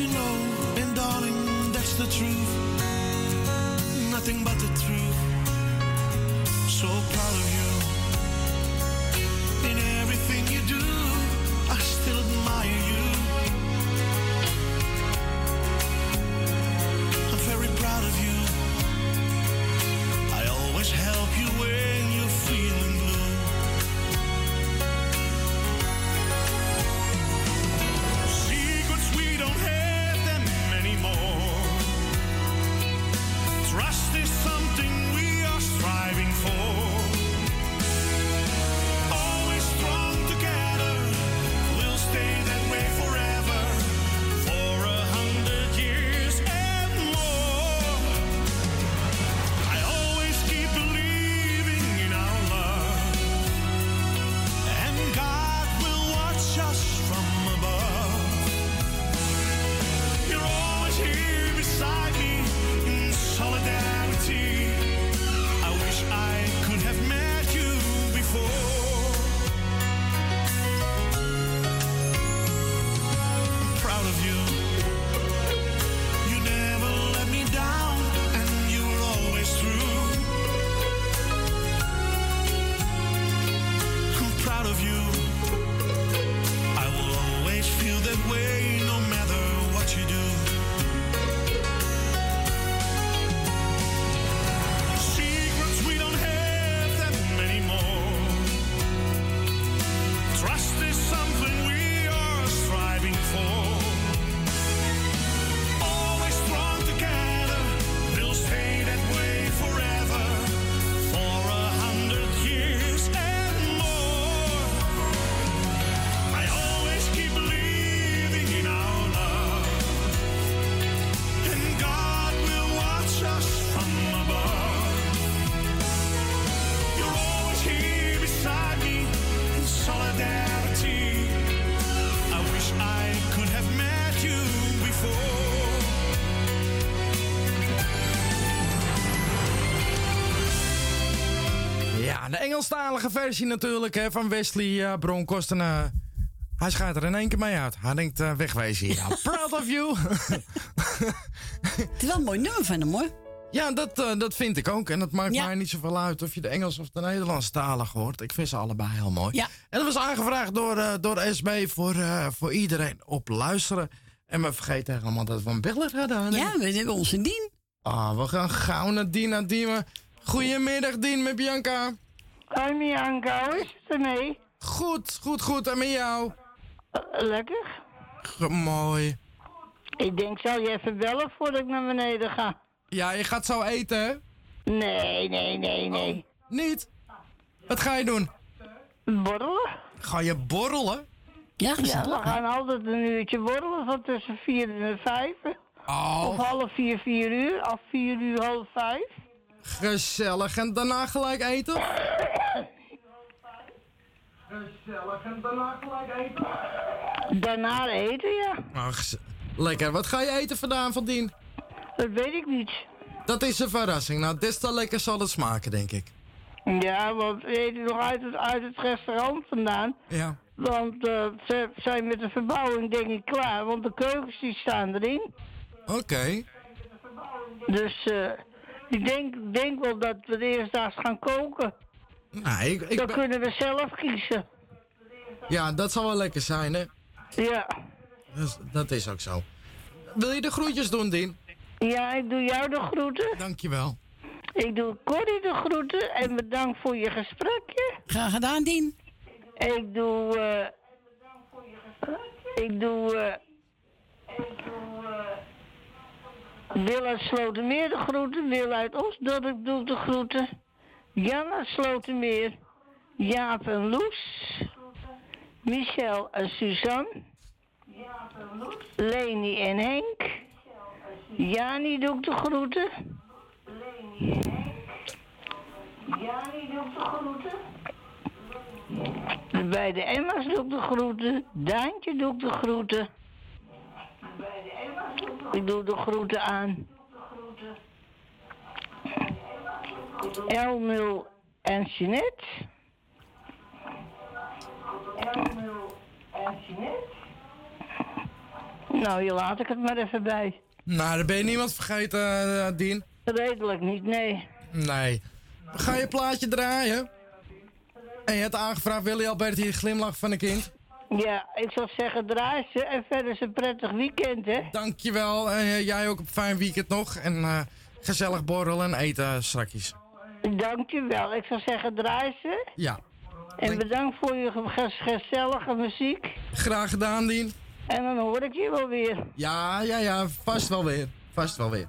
you know, and darling, that's the truth. Nothing but the truth. So proud of you. Engelstalige versie natuurlijk hè, van Wesley uh, Bronkhorst. En, hij schijnt er in één keer mee uit. Hij denkt, eh, wegwezen hier. I'm proud of you. Het is wel een mooi nummer van hem hoor. ja, dat, eh, dat vind ik ook. En dat maakt Ja. mij niet zoveel uit of je de Engels of de Nederlandstalige hoort. Ik vind ze allebei heel mooi. Ja. En dat was aangevraagd door, eh, door SB voor, voor iedereen op luisteren. En we vergeten helemaal dat we een beller hadden. Ja, we hebben onze Dien. Ah, we gaan gauw naar Dina Diemen. Goedemiddag, Dien, met Bianca. Hoi Bianca, hoe is het ermee? Goed, goed, goed. En met jou? Eh, lekker. G- mooi. Ik denk, zal je even bellen voordat ik naar beneden ga? Ja, je gaat zo eten, hè? Nee, nee, nee, nee. Niet? Wat ga je doen? Borrelen? Ga je borrelen? Ja, Ja, gezellig. we gaan altijd een uurtje borrelen van tussen vier en vijf. Oh, Of half vier, vier uur. Of vier uur, half vijf. Gezellig. En daarna gelijk eten? Gezellig. En daarna gelijk eten? Daarna eten, ja. Ach, lekker. Wat ga je eten vandaan, van Dien? Dat weet ik niet. Dat is een verrassing. Nou, des te lekker zal het smaken, denk ik. Ja, want we eten nog uit het, uit het restaurant vandaan. Ja. Want eh, ze zijn met de verbouwing denk ik klaar. Want de keukens die staan erin. Oké. Dus eh, ik denk, denk wel dat we de eerste dag gaan koken. Nou, ik, ik Dan ben- kunnen we zelf kiezen. Ja, dat zal wel lekker zijn, hè? Ja. Dus, dat is ook zo. Wil je de groetjes doen, Dien? Ja, ik doe jou de groeten. Dankjewel. Ik doe Corrie de groeten. En bedankt voor je gesprekje. Graag gedaan, Dien. Ik doe... eh ik doe... eh Wil uit Slotermeer de groeten. Wil uit Osdorp doe ik de groeten. Jan uit. Jaap en Loes. Michel en Suzanne. Leni en Henk. Jani doe ik de groeten. Jani doe ik de groeten. De Emma's doe ik de groeten. Daantje doe ik de groeten. Ik doe de groeten aan. Elmul en Jeanette. Elmul en Jeanette. Nou, hier laat ik het maar even bij. Nou, daar ben je niemand vergeten, uh, Dien. Redelijk niet, nee. Nee. Ga je plaatje draaien? En je hebt aangevraagd, wil je Albert hier glimlach van een kind? Ja, ik zou zeggen, draai ze en verder een prettig weekend, hè? Dankjewel. En uh, jij ook een fijn weekend nog. En uh, gezellig borrelen en eten strakjes. Dankjewel. Ik zou zeggen, draai ze. Ja. En bedankt voor je gezellige muziek. Graag gedaan, Dien. En dan hoor ik je wel weer. Ja, ja, ja. Vast wel weer. Vast wel weer.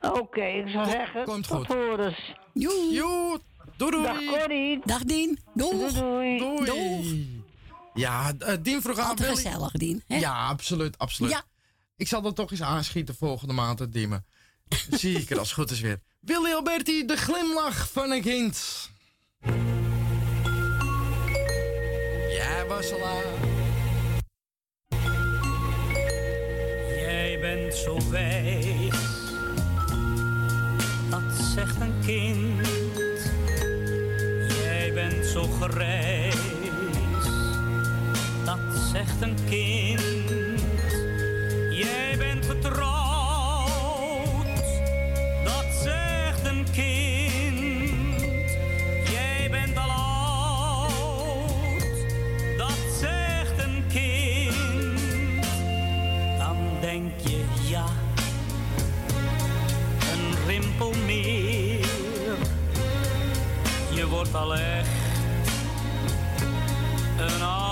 Oké, okay, ik zou zeggen, Komt goed. tot horens. Joe. Joe. Doei, doei. Dag Corrie. Dag Dien. Doei. Doei. Doei. Doei. Ja, uh, Dien vroeg aan... Altijd gezellig, Dien. Hè? Ja, absoluut, absoluut. Ja. Ik zal dat toch eens aanschieten volgende maand, het Diemen. Zie ik er als het goed is weer. Willy Alberti, de glimlach van een kind. Jij was al aan. Jij bent zo wijs, dat zegt een kind. Jij bent zo grijs, dat zegt een kind. Jij bent getrouwd, dat zegt een kind. Jij bent al oud, dat zegt een kind. Dan denk je ja, een rimpel meer. Je wordt al echt een oude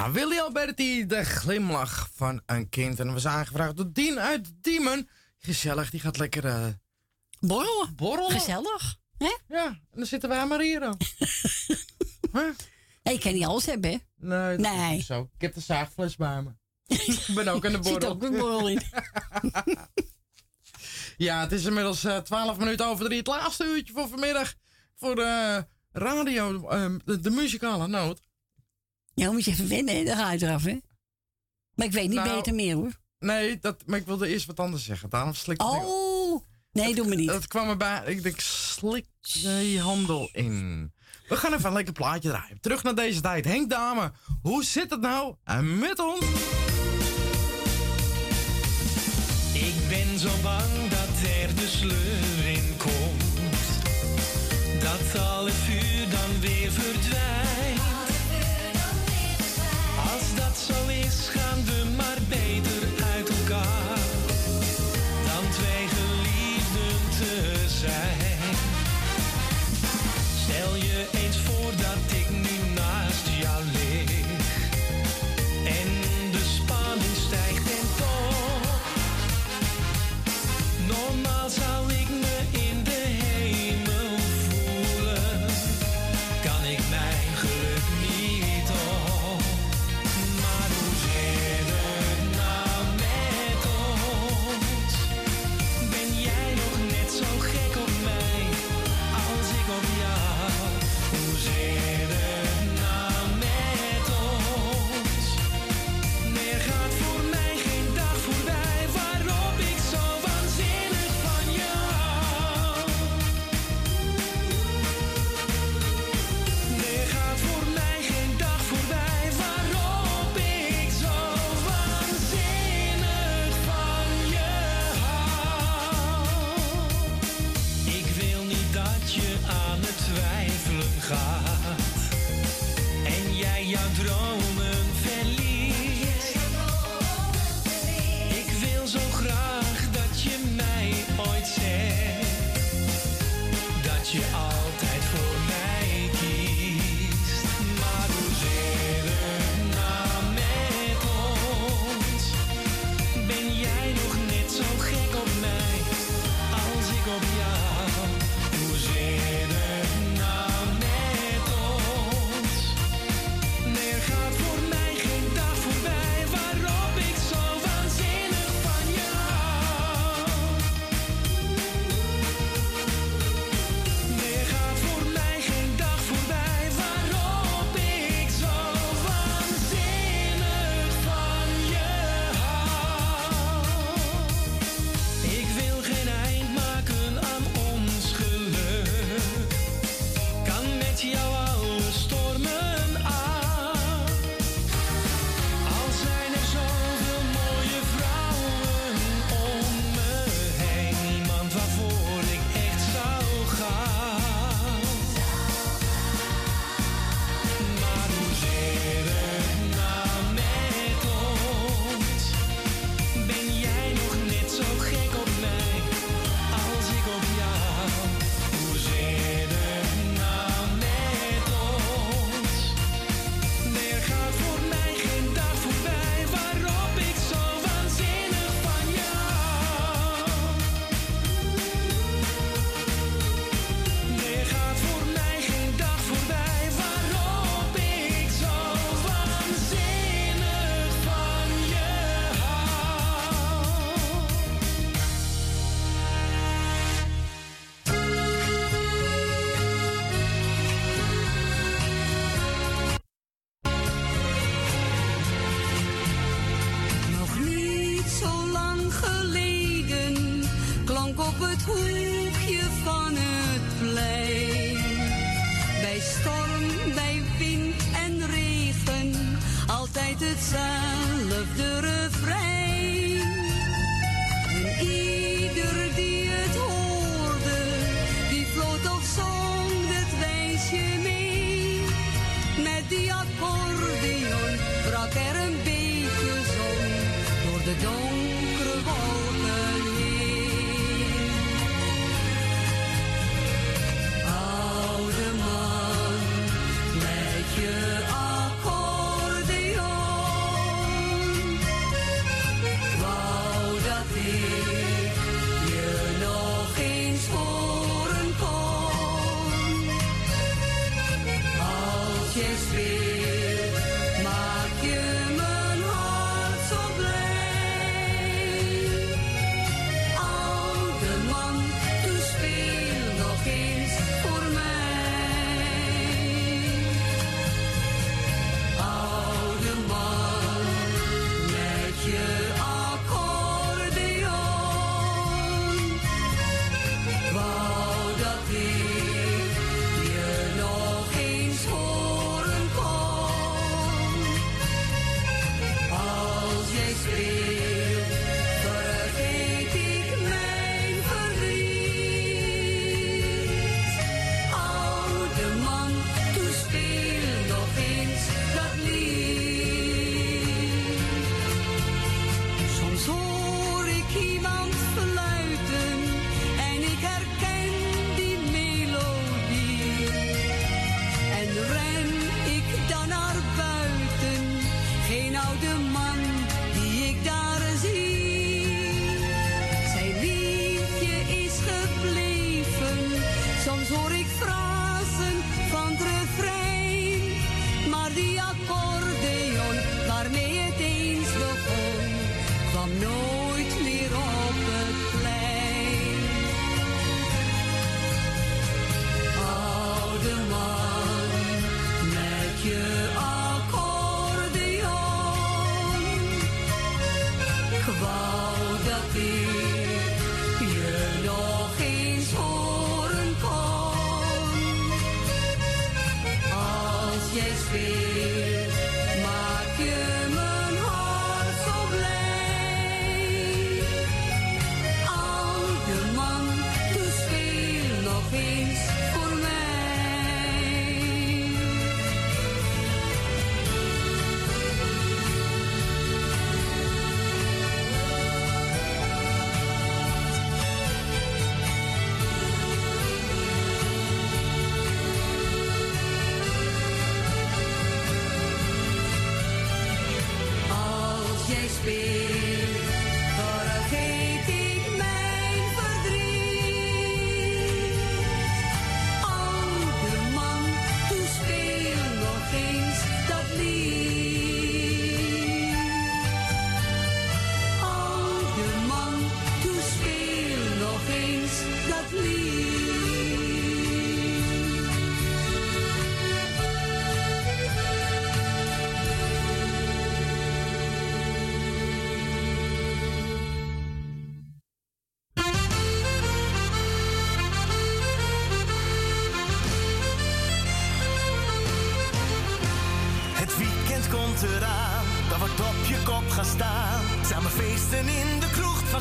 Ja, Willy Alberti, de glimlach van een kind. En we was aangevraagd door Dien uit Diemen. Gezellig, die gaat lekker uh, Borrelen. borrelen. Gezellig. Hè? Ja, en dan zitten wij maar hier dan. huh? Nee, ik kan niet alles hebben, hè? Nee, Nee. zo. Ik heb de zaagfles bij me. ik ben ook aan de Er zit borrel. ook een borrel in. Ja, het is inmiddels eh 12 minuten over drie. Het laatste uurtje voor vanmiddag. Voor de radio, ehm, de, de muzikale noot. Ja, dan moet je even wennen, hè? Dan ga je eraf, hè? Maar ik weet niet Nou, beter meer, hoor. Nee, dat, maar ik wilde eerst wat anders zeggen. Daarom slik. Oh! Nee, doe me niet. Dat kwam erbij. Ik denk, slik je handel in. We gaan even een lekker plaatje draaien. Terug naar deze tijd. Henk Dame, hoe zit het nou En met ons? Ik ben zo bang dat er de sleur in komt. Dat alle vuur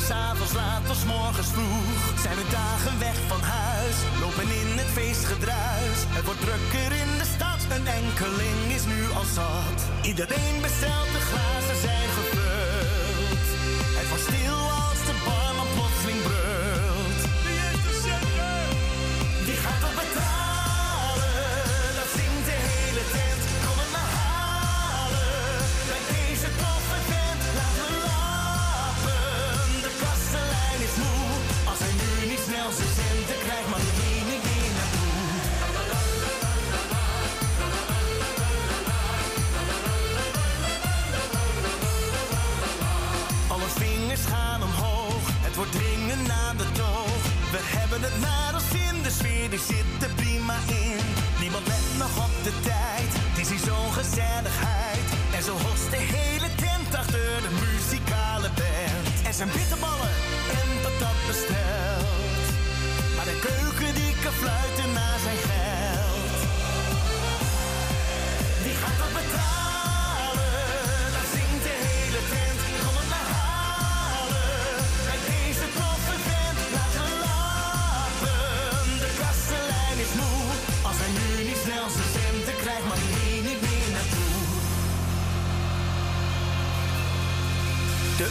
s'avonds laat tot morgens vroeg. Zijn we dagen weg van huis, lopen in het feestgedruis. Het wordt drukker in de stad, een enkeling is nu al zat. Iedereen bestelt, de glazen zijn bitterballen en patat besteld. Maar de keuken die kan fluiten naar zijn geld. Wie gaat dat betalen? Dat zingt de hele tent. Kom het maar halen. Bij deze toffe vent. Laat me lappen. De kastelein is moe. Als hij nu niet snel zijn centen krijgt, hij hier niet meer naartoe. De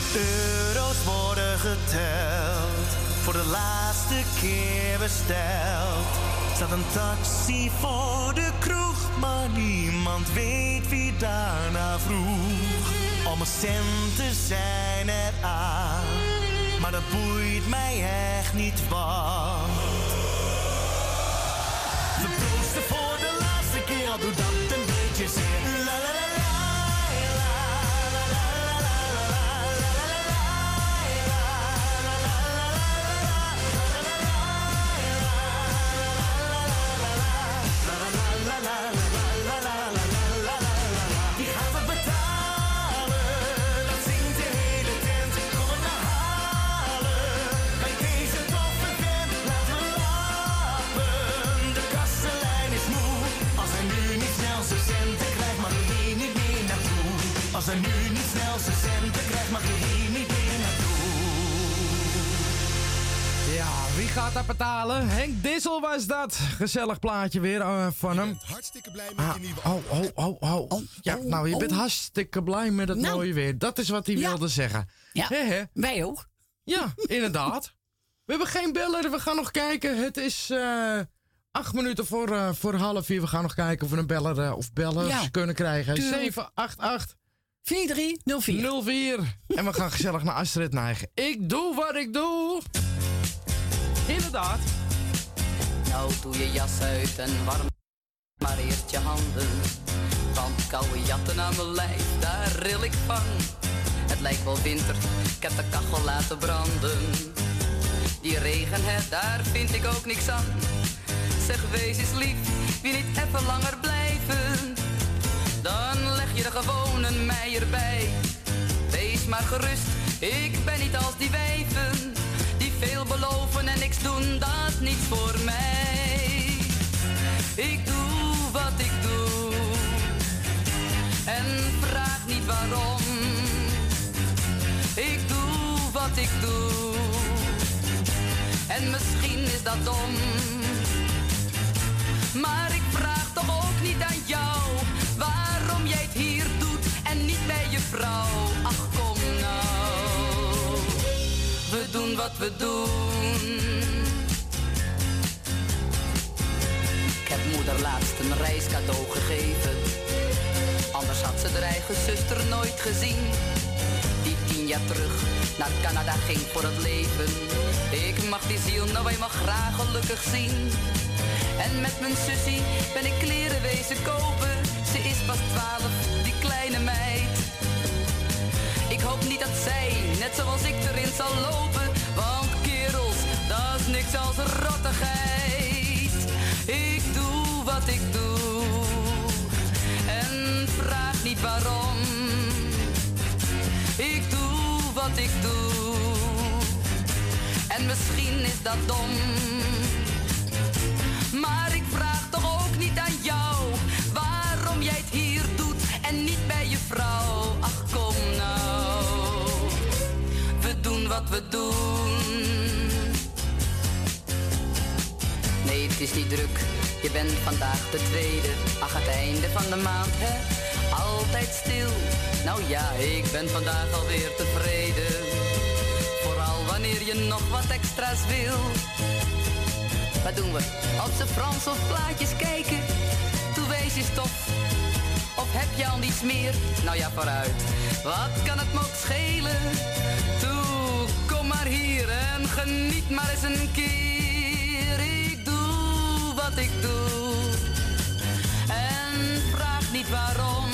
geteld. Voor de laatste keer besteld. Staat een taxi voor de kroeg, maar niemand weet wie daarna vroeg. Al mijn centen zijn er aan, maar dat boeit mij echt niet wat. We proosten voor de laatste keer, al doet dat een beetje zeer. Wie gaat dat betalen? Henk Dissel was dat. Gezellig plaatje weer eh, van hem. Hartstikke blij met Ah, je nieuwe oh, oh, oh, oh. Ja, oh, nou, je bent oh. hartstikke blij met het Nou. mooie weer. Dat is wat hij Ja. wilde zeggen. Ja, Hè, hè? wij ook. Ja, inderdaad. We hebben geen beller, we gaan nog kijken. Het is eh, acht minuten voor, eh, voor half vier. We gaan nog kijken of we een beller of bellers Ja. kunnen krijgen. Tuurlijk. 788 4304. 04. En we gaan gezellig naar Astrid neigen. Ik doe wat ik doe. Inderdaad. Nou doe je jas uit en warm maar eerst je handen. Want koude jatten aan mijn lijf, daar ril ik van. Het lijkt wel winter, ik heb de kachel laten branden. Die regen, hè, daar vind ik ook niks aan. Zeg, wees eens lief, wie niet even langer blijven. Dan leg je er gewoon een meier bij. Wees maar gerust, ik ben niet als die wijven. Veel beloven en niks doen, dat is niet voor mij. Ik doe wat ik doe. En vraag niet waarom. Ik doe wat ik doe. En misschien is dat dom. Maar ik vraag toch ook niet aan jou waarom jij het hier doet en niet bij je vrouw. Wat we doen. Ik heb moeder laatst een reiscadeau gegeven. Anders had ze haar eigen zuster nooit gezien. Die jaar terug naar Canada ging voor het leven. Ik mag die ziel nou eenmaal graag gelukkig zien. En met mijn sussie ben ik kleren wezen kopen. Ze is pas twaalf, die kleine meid. Ik hoop niet dat zij, net zoals ik, erin zal lopen. Niks als rottigheid. Ik doe wat ik doe. En vraag niet waarom. Ik doe wat ik doe. En misschien is dat dom. Maar ik vraag toch ook niet aan jou waarom jij het hier doet en niet bij je vrouw. Ach kom nou, we doen wat we doen. Het is niet druk, je bent vandaag de tweede. Ach, het einde van de maand, hè? Altijd stil. Nou ja, ik ben vandaag alweer tevreden. Vooral wanneer je nog wat extra's wil. Wat doen we? Op z'n Frans of plaatjes kijken? Toe wees je stof. Of heb je al niets meer? Nou ja, vooruit. Wat kan het me schelen? Toe, kom maar hier en geniet maar eens een keer. Wat ik doe. En vraag niet waarom.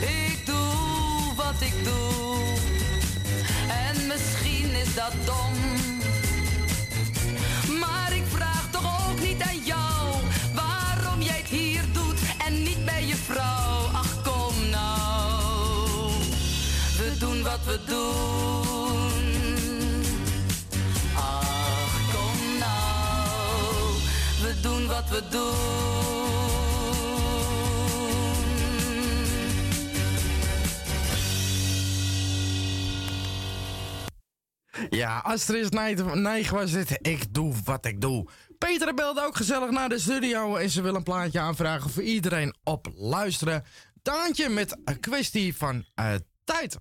Ik doe wat ik doe. En misschien is dat dom. Maar ik vraag toch ook niet aan jou waarom jij het hier doet en niet bij je vrouw. Ach kom nou, we doen wat we doen. Wat we doen. Ja, Astrid Nijg was dit. Ik doe wat ik doe. Peter belde ook gezellig naar de studio en ze wil een plaatje aanvragen voor iedereen op luisteren. Taantje met een kwestie van eh, tijd.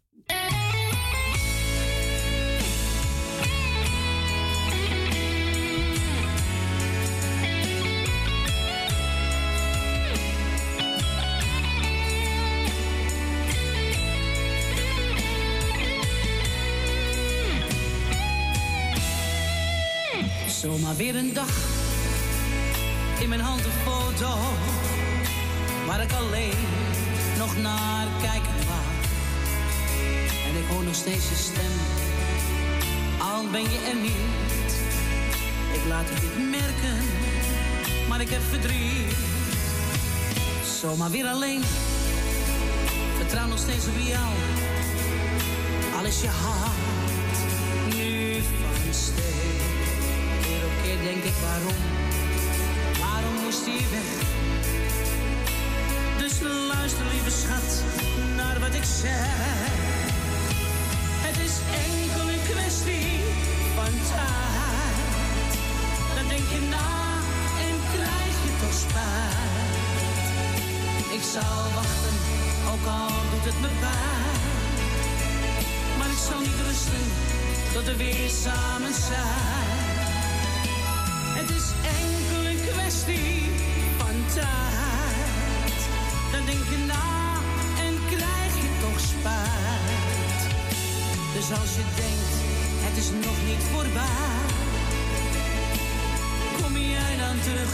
Zomaar weer een dag. In mijn hand een foto. Waar ik alleen nog naar kijken wou. En ik hoor nog steeds je stem. Al ben je er niet. Ik laat het niet merken. Maar ik heb verdriet. Zomaar weer alleen. Vertrouw nog steeds op jou. Al is je hart Keer denk ik waarom, waarom moest hij weg? Dus luister lieve schat naar wat ik zeg. Het is enkel een kwestie van tijd. Dan denk je na en krijg je toch spijt. Ik zal wachten, ook al doet het me pijn. Maar ik zal niet rusten tot we weer samen zijn. Het is enkel een kwestie van tijd. Dan denk je na en krijg je toch spijt. Dus als je denkt, het is nog niet voorbij. Kom jij dan terug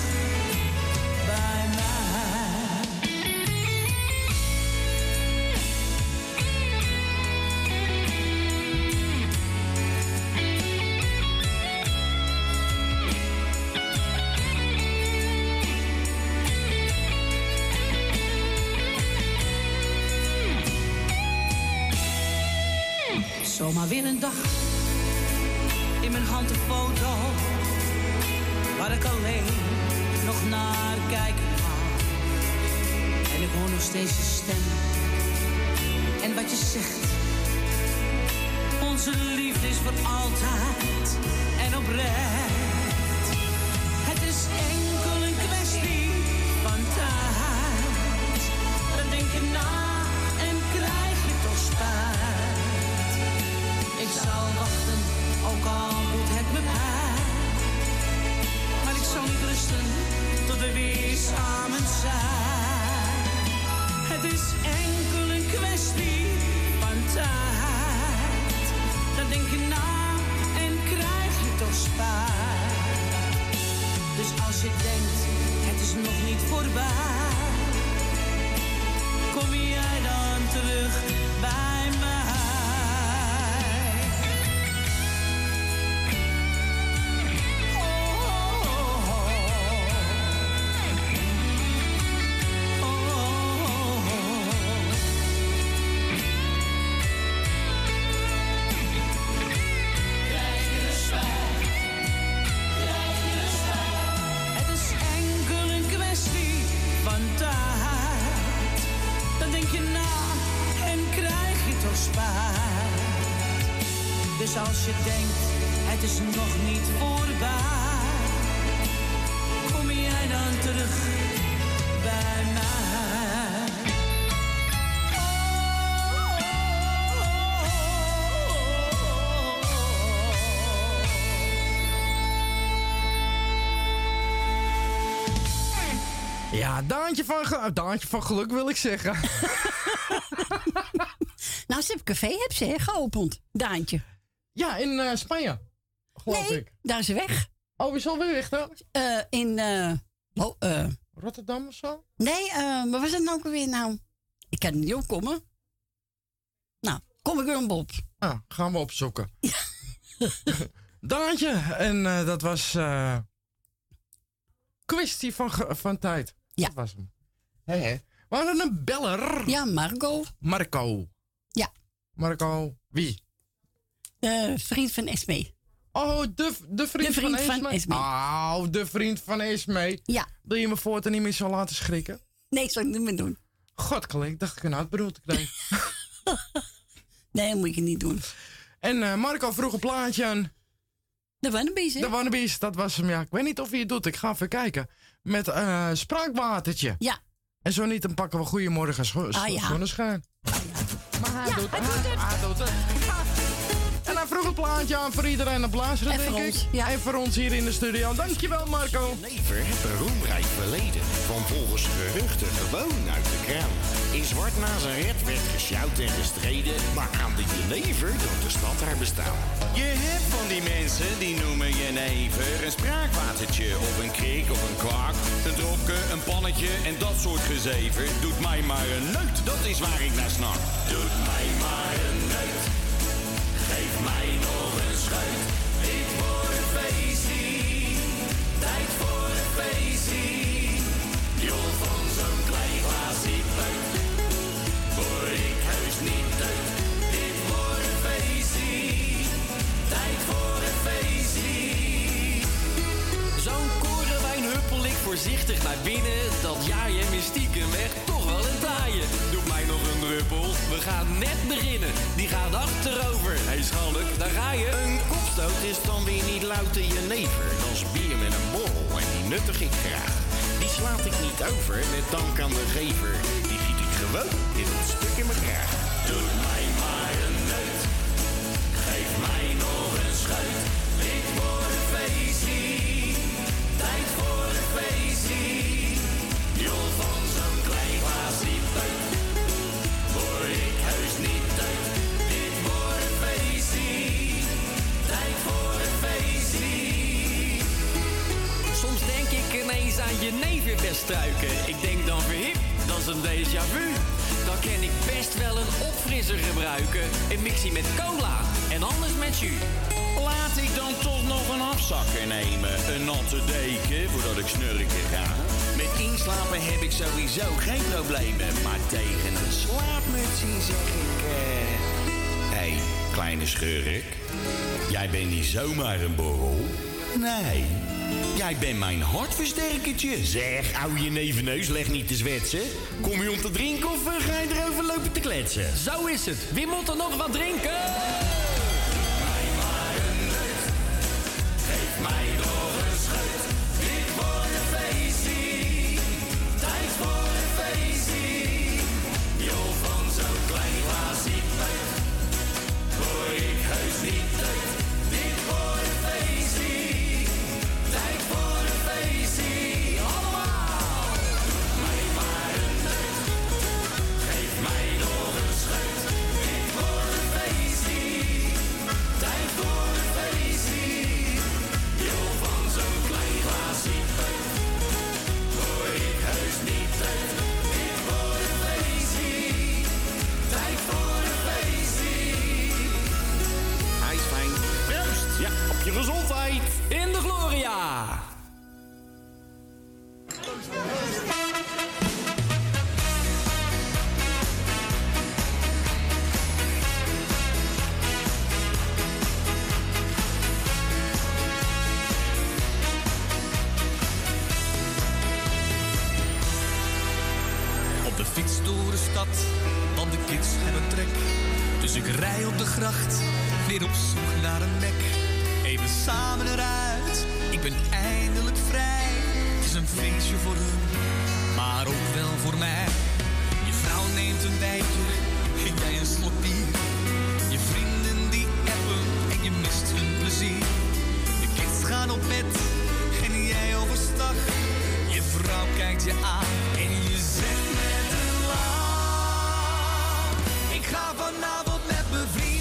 alleen nog naar kijken wou. En ik hoor nog steeds je stem. En wat je zegt. Onze liefde is voor altijd en oprecht. Het is enkel Ja, Daantje van, ge- Daantje van geluk wil ik zeggen. Nou, ze hebben café heb ze hè, geopend. Daantje. Ja, in eh, Spanje. Geloof nee, ik. daar is ze weg. Oh, is alweer weg dan? Eh, in eh, oh, eh, Rotterdam of zo? Nee, eh waar was het nou ook weer nou? Ik kan niet opkomen. Nou, kom ik weer een Bob. Ah, gaan we opzoeken. Daantje, en eh, dat was eh kwestie van, van tijd. Ja. Dat was hem. Hé, hé. We hadden een beller. Ja, Marco. Marco. Ja. Marco, wie? De vriend van Esme. Oh, de, de vriend, De vriend van, van Esme. Esme. Oh, de vriend van Esme. Ja. Wil je me voortaan niet meer zo laten schrikken? Nee, zou ik niet meer doen. God, ik dacht ik een te krijgen. Nee, dat moet je niet doen. en eh, Marco vroeg een plaatje aan. De Wannabies, hè? De Wannabies, dat was hem, ja. Ik weet niet of hij het doet. Ik ga even kijken. Met eh spraakwatertje. Ja. En zo niet, dan pakken we Goedemorgen zo Ah, ja. Zonneschijn. Maar hij Ja, doet hij doet het. Hij doet het. Vroeg het plaatje aan voor iedereen op luisteren, En denk ik. ons, ja. En voor ons hier in de studio. Dankjewel, Marco. Never het een roemrijk verleden. Van volgens geruchten gewoon uit de kraan. In zwart Nazareth werd gesjouwd en gestreden. Maar aan de jenever doet de stad haar bestaan. Je hebt van die mensen die noemen jenever een spraakwatertje of een krik of een kwak. Een dropje, een pannetje en dat soort gezever. Doet mij maar een neut, dat is waar ik naar snak. Doet mij maar een voorzichtig naar binnen. Dat jaarje mystieke weg toch wel een taaien. Doe mij nog een druppel, we gaan net beginnen. Die gaat achterover. Hé hey, schalk, daar ga je. Een kopstoot is dan weer niet louter jenever. Dat is bier met een borrel en die nuttig ik graag. Die slaat ik niet over met dank aan de gever. Die giet ik gewoon in een stuk in mijn kraag. Doe mij maar een neut. Geef mij nog een schuit. Ik word een feestie. Ik ineens aan je nevenbestruiken. Ik denk dan verhip, dat is een déjà vu. Dan kan ik best wel een opfrisser gebruiken. Een mixie met cola en anders met jus. Laat ik dan toch nog een afzakker nemen. Een natte deken voordat ik snurken ga. Met inslapen heb ik sowieso geen problemen. Maar tegen een slaapmutsie zeg ik... eh... Hé, hey, kleine schurk. Jij bent niet zomaar een borrel. Nee. Jij bent mijn hartversterkertje. Zeg, ouwe je nevenneus, leg niet te zwetsen. Kom je om te drinken of eh, ga je erover lopen te kletsen? Zo is het. Wie moet er nog wat drinken? Ik rij op de gracht, weer op zoek naar een nek. Even samen eruit, ik ben eindelijk vrij. Het is een feestje voor hun, maar ook wel voor mij. Je vrouw neemt een bijtje, en jij een slok. Je vrienden die appen en je mist hun plezier. De kids gaan op bed en jij overstag. Je vrouw kijkt je aan en je zegt met een lach. Ik ga vanavond. bevliegen.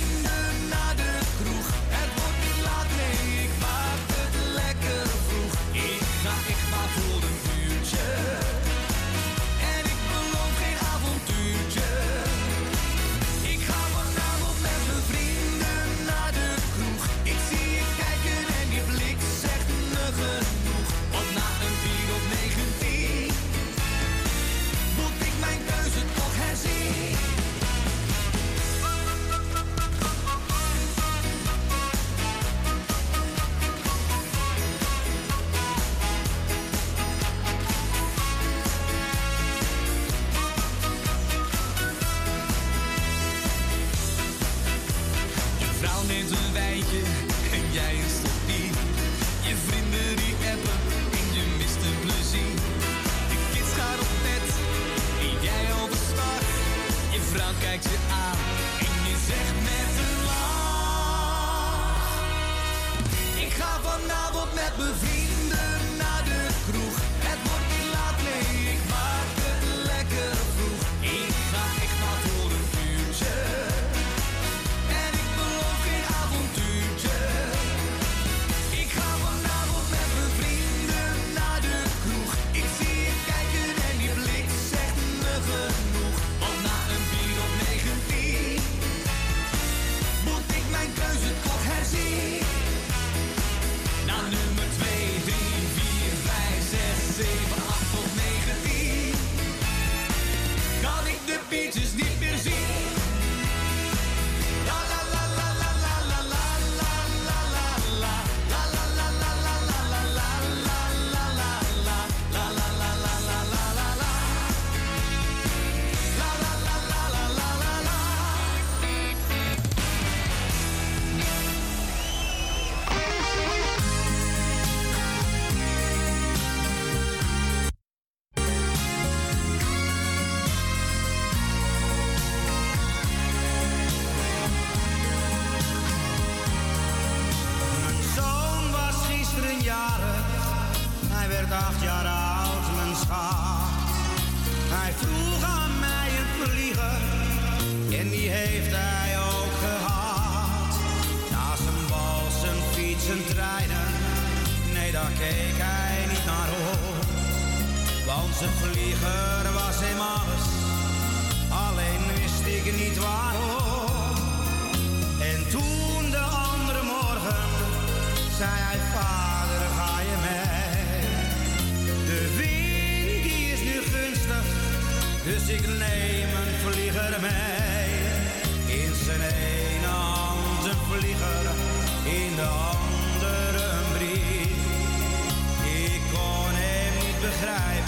de andere brief. Ik kon hem niet begrijpen.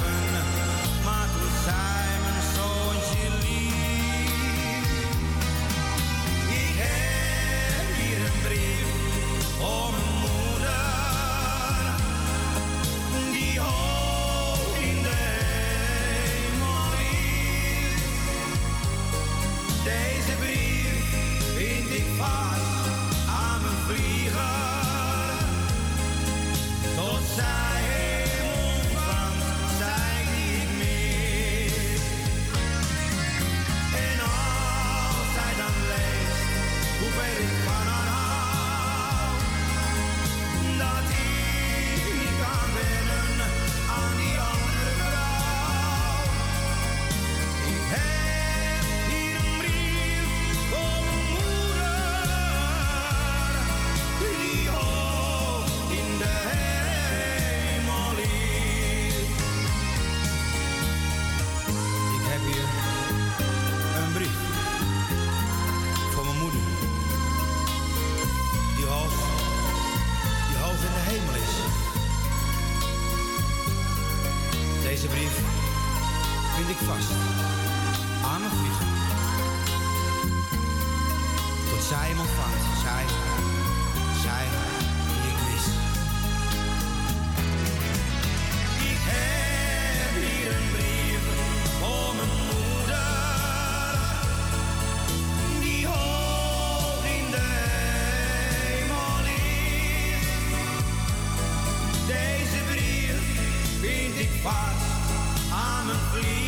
Ik vast aan mijn vlieger,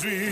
gaat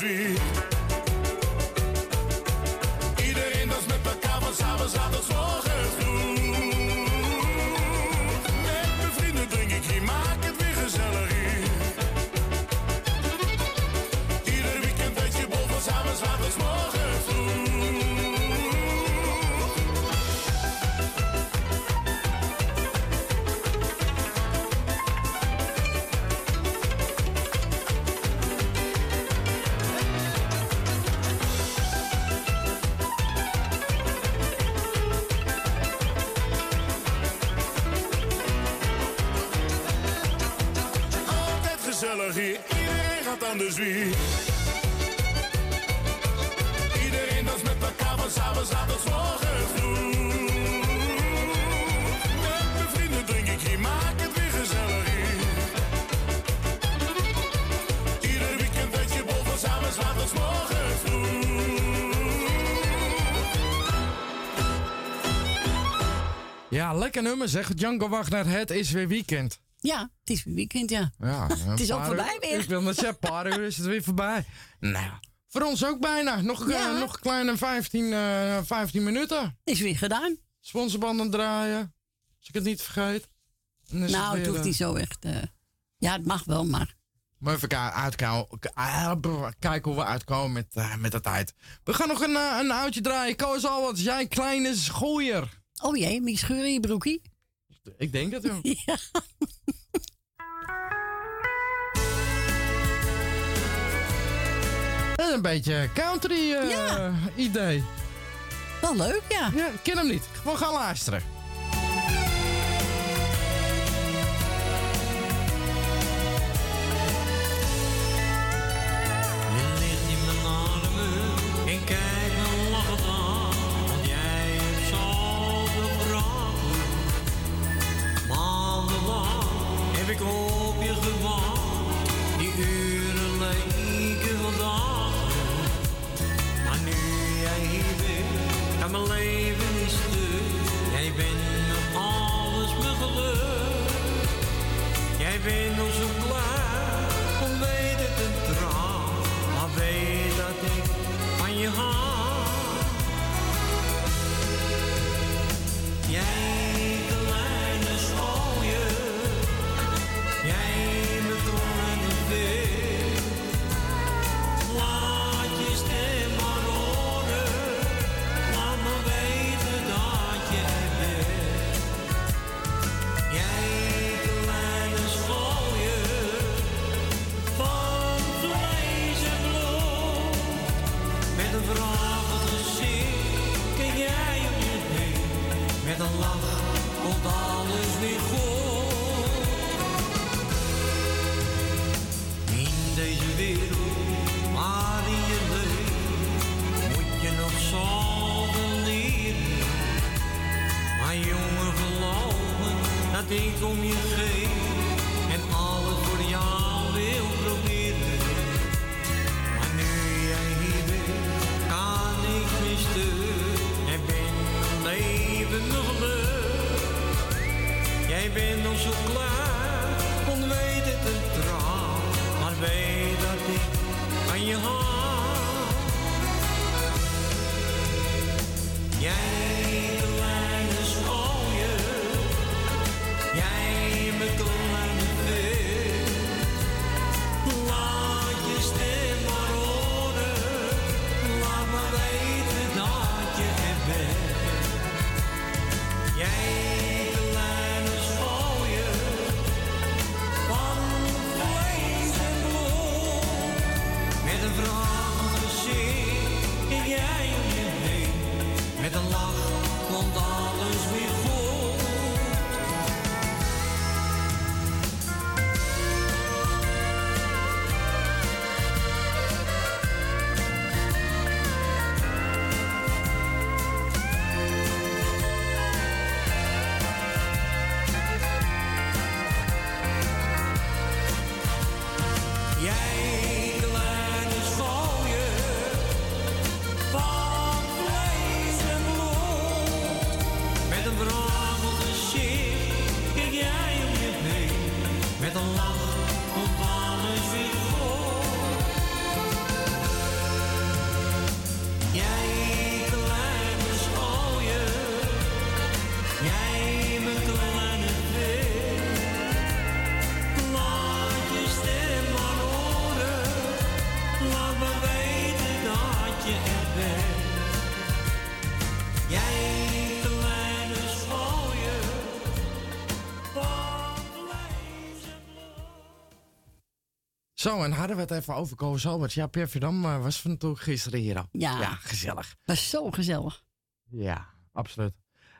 gaat aan. Iedereen danst met elkaar van s'avonds laat tot 's morgens vroeg. Met mijn vrienden drink ik hier, maak het weer gezellig. Ieder weekend weet je bol van s'avonds laat tot 's morgens vroeg. Ja, lekker nummer zeg. Django Wagner, het is weer weekend. Ja, het is weer weekend, ja. Het is ook voorbij uur- weer. Ik wil net zeggen, een paar uur is het weer voorbij. Nou, voor ons ook bijna. Nog, eh, Ja. nog een kleine 15, eh 15 minuten. Is weer gedaan. Sponsorbanden draaien. Als ik het niet vergeet. Nou, het hoeft eh, niet zo echt. eh, ja, het mag wel, maar. Maar even ah, kijken hoe we uitkomen met, met de tijd. We gaan nog een, eh, een oudje draaien. Koos al wat jij kleine schooier. Oh jee, met scheur in je broekie. Ik denk het, joh. Ja. En een beetje country eh, idee. Wel leuk, ja. Ja, ik ken hem niet. Gewoon gaan luisteren. Zo, en hadden we het even over Koos Alberts. Ja, Pierre Verdam eh, was van toen gisteren hier al. Ja. ja gezellig. Dat is zo gezellig. Ja, absoluut.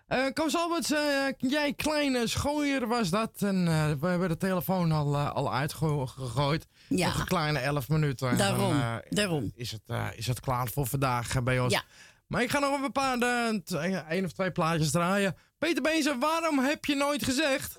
Eh Koos Alberts, eh, jij kleine schooier was dat. En we hebben de telefoon al, al uitgegooid. Ja. Nog een kleine 11 minuten. en Daarom, daarom. Is het, is het klaar voor vandaag bij ons. Ja. Maar ik ga nog een paar, één of twee plaatjes draaien. Peter Beense, waarom heb je nooit gezegd?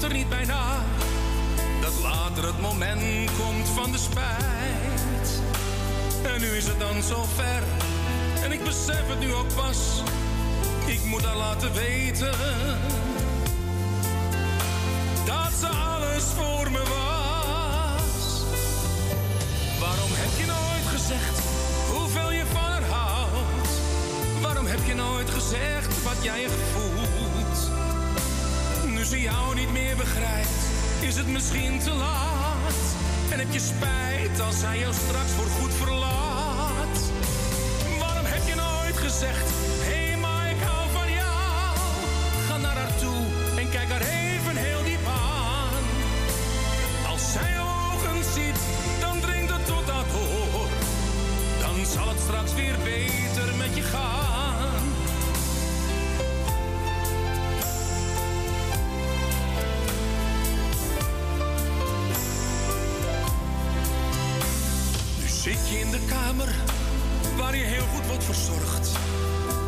Dacht er niet bij na. Dat later het moment komt van de spijt. En nu is het dan zo ver en ik besef het nu ook pas. Ik moet haar laten weten dat ze alles voor me was. Waarom heb je nooit gezegd hoeveel je van haar houdt? Waarom heb je nooit gezegd wat jij je voelt? Ze jou niet meer begrijpt, is het misschien te laat. En heb je spijt als zij jou straks voor goed verlaat? Waarom heb je nooit gezegd, hé hey, maar ik hou van jou? Ga naar haar toe en kijk haar even heel diep aan. Als zij jouw ogen ziet, dan dringt het tot dat door. Dan zal het straks weer beter waar je heel goed wordt verzorgd.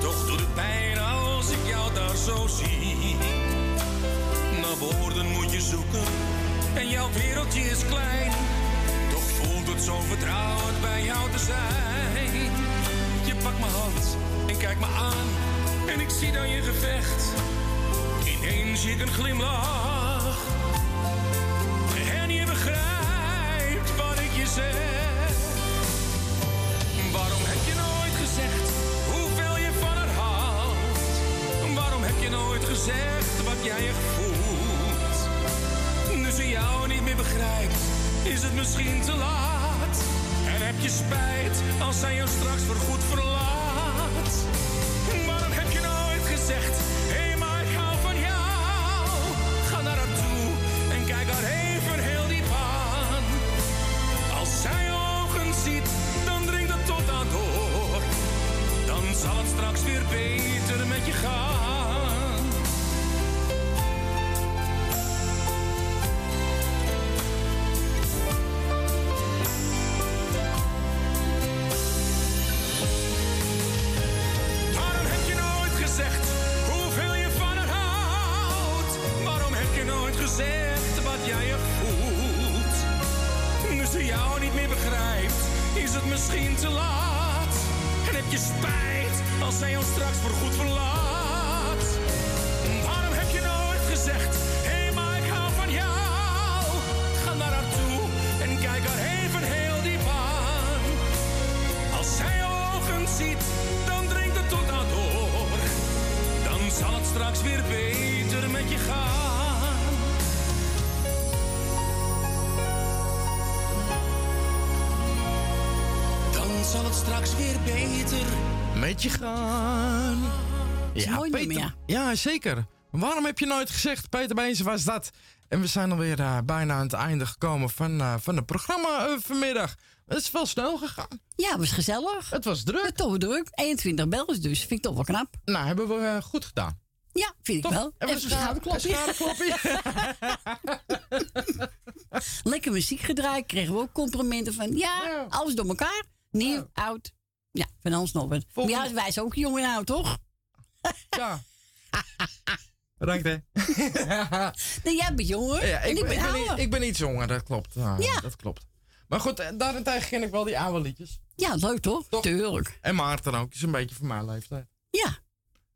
Toch doet het pijn als ik jou daar zo zie. Naar woorden moet je zoeken en jouw wereldje is klein. Toch voelt het zo vertrouwd bij jou te zijn. Je pakt mijn hand en kijkt me aan en ik zie dan je gevecht. Ineens zie ik een glimlach gezegd wat jij echt voelt. Nu ze jou niet meer begrijpt, is het misschien te laat. En heb je spijt als zij jou straks voorgoed verlaat. Waarom heb je nooit gezegd, hé maar ik hou van jou. Ga naar haar toe en kijk haar even heel diep aan. Als zij ogen ziet, dan dringt het tot aan door. Dan zal het straks weer beter met je gaan. Met je gaan. nummer, Peter. Ja, zeker. Waarom heb je nooit gezegd, Peter Beense was dat? En we zijn alweer eh, bijna aan het einde gekomen van, eh, van het programma eh, vanmiddag. Het is wel snel gegaan. Ja, het was gezellig. Het was druk. Het toch druk. 21 bellers dus. Vind ik toch wel knap. Nou, hebben we goed gedaan. Ja, vind ik wel. Even Even een schouderklopje. schouderklopje. Lekker muziek gedraaid. Kregen we ook complimenten van. Ja, alles door elkaar. Nieuw, oud. Ja, van nog wat. Maar ja, wij zijn ook jong en oud, toch? Ja. Bedankt, hè. Nee, jij bent jonger. Ja, ik, ik ben, ik, ben, ouder. ik ben iets jonger, dat klopt. Ja, Ja. Dat klopt. Maar goed, eh, daarentegen ken ik wel die oude liedjes. Ja, leuk toch? Tuurlijk. En Maarten ook, is een beetje van mijn leeftijd. Ja.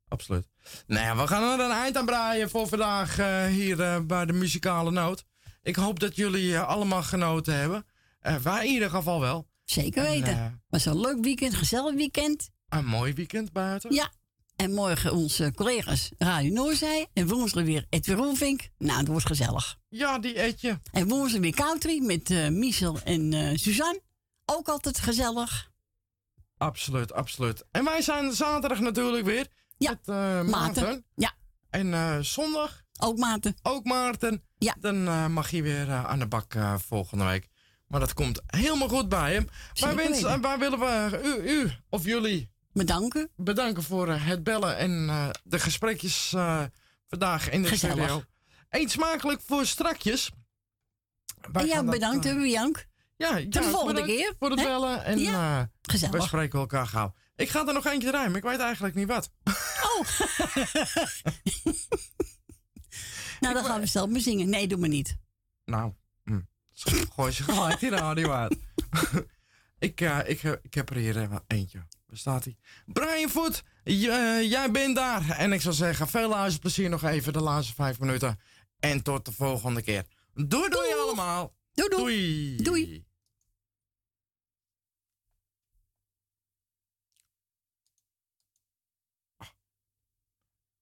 Absoluut. Nou ja, we gaan er een eind aan breien voor vandaag eh, hier eh, bij de muzikale noot. Ik hoop dat jullie allemaal genoten hebben. Eh, wij in ieder geval wel. Zeker En, weten. eh, was een leuk weekend, gezellig weekend. een mooi weekend buiten. Ja. En morgen onze collega's Radio Noorzij. En woensdag weer Edwin Roelvink. Nou, het wordt gezellig. Ja, die eet je. En woensdag weer country met eh Michel en eh, Suzanne. Ook altijd gezellig. Absoluut, absoluut. En wij zijn zaterdag natuurlijk weer. Ja. Met eh, Maarten. Ja. En zondag. Ook Maarten. Ook Maarten. Ja. Dan mag je weer aan de bak volgende week. Maar dat komt helemaal goed bij hem. Wensen, weten. wij willen we u, u of jullie bedanken. Bedanken voor eh, het bellen en eh, de gesprekjes eh, vandaag in de Gezellig. studio. Eet smakelijk voor strakjes. Wij en ja, bedankt, eh, hè, Jank. Ja, de ja, volgende keer. Voor het bellen. En Ja, eh, gezellig. we spreken elkaar gauw. Ik ga er nog eentje maar ik weet eigenlijk niet wat. Nou, dan gaan we zelf maar zingen. Nee, doe maar niet. Nou. Gooi ze gelijk die radio uit. ik, eh, ik, ik heb er hier even eentje. Waar staat hij? Brian Voet, eh, jij bent daar. En ik zou zeggen, veel luisterplezier nog even de laatste vijf minuten. En tot de volgende keer. Doei doei allemaal. Doei doei. Doei.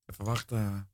Even wachten.